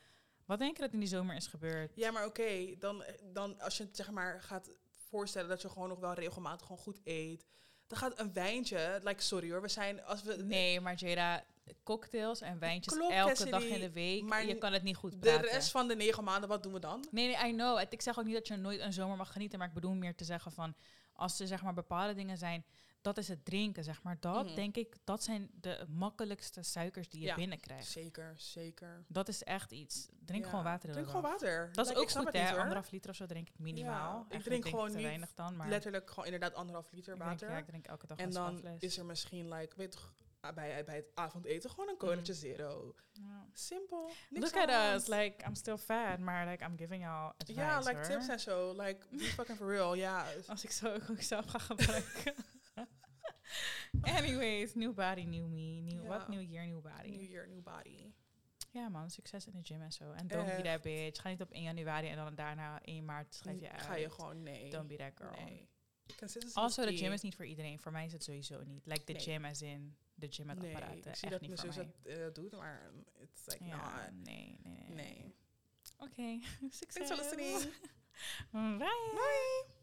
Wat denk je dat in die zomer is gebeurd? Ja, maar oké, dan, dan als je het zeg maar gaat voorstellen dat je gewoon nog wel regelmatig gewoon goed eet, dan gaat een wijntje, like sorry hoor, we zijn als we Nee, maar Jada, cocktails en wijntjes Klopt, elke Cassidy, dag in de week. maar je kan het niet goed de praten. rest van de negen maanden, wat doen we dan? Nee, nee, I know. Ik zeg ook niet dat je nooit een zomer mag genieten, maar ik bedoel meer te zeggen van als er zeg maar bepaalde dingen zijn, dat is het drinken, zeg maar. Dat Mhm. denk ik, dat zijn de makkelijkste suikers die je Ja. binnenkrijgt. Zeker, zeker. Dat is echt iets. Drink Ja, gewoon water. Drink gewoon water. Dat is ook goed, hè? niet. Anderhalf liter of zo drink ik minimaal. Ja, ik drink gewoon te niet weinig dan, maar Letterlijk gewoon inderdaad anderhalf liter ik water. ja, ik drink elke dag en dan is er misschien, like, weet toch, ah, bij, bij het avondeten gewoon een kolentje zero. Ja. Simpel. Niks Look at us, like I'm still fat, maar like I'm giving y'all advice. Ja, like hoor. tips en zo. Like, be fucking for real. Ja. Als ik zo ook zelf ga gebruiken. Anyways, new body, new me. New, Ja. Wat? New year, new body. New year, new body. Ja man, succes in de gym en zo. En don't be that bitch. Ga niet op 1 januari en dan daarna 1 maart schrijf je uit. Ga je gewoon, nee. Don't be that girl. Nee. Consistency Also, de gym is niet voor iedereen. Voor mij is het sowieso niet. Like the Nee. gym as in de gym met Nee, apparaten. ik zie Echt dat mijn zus mij. dat eh, doet, maar it's like Ja, not. nee, nee, nee. Nee. Oké, succes. Thanks for listening. Bye. Bye.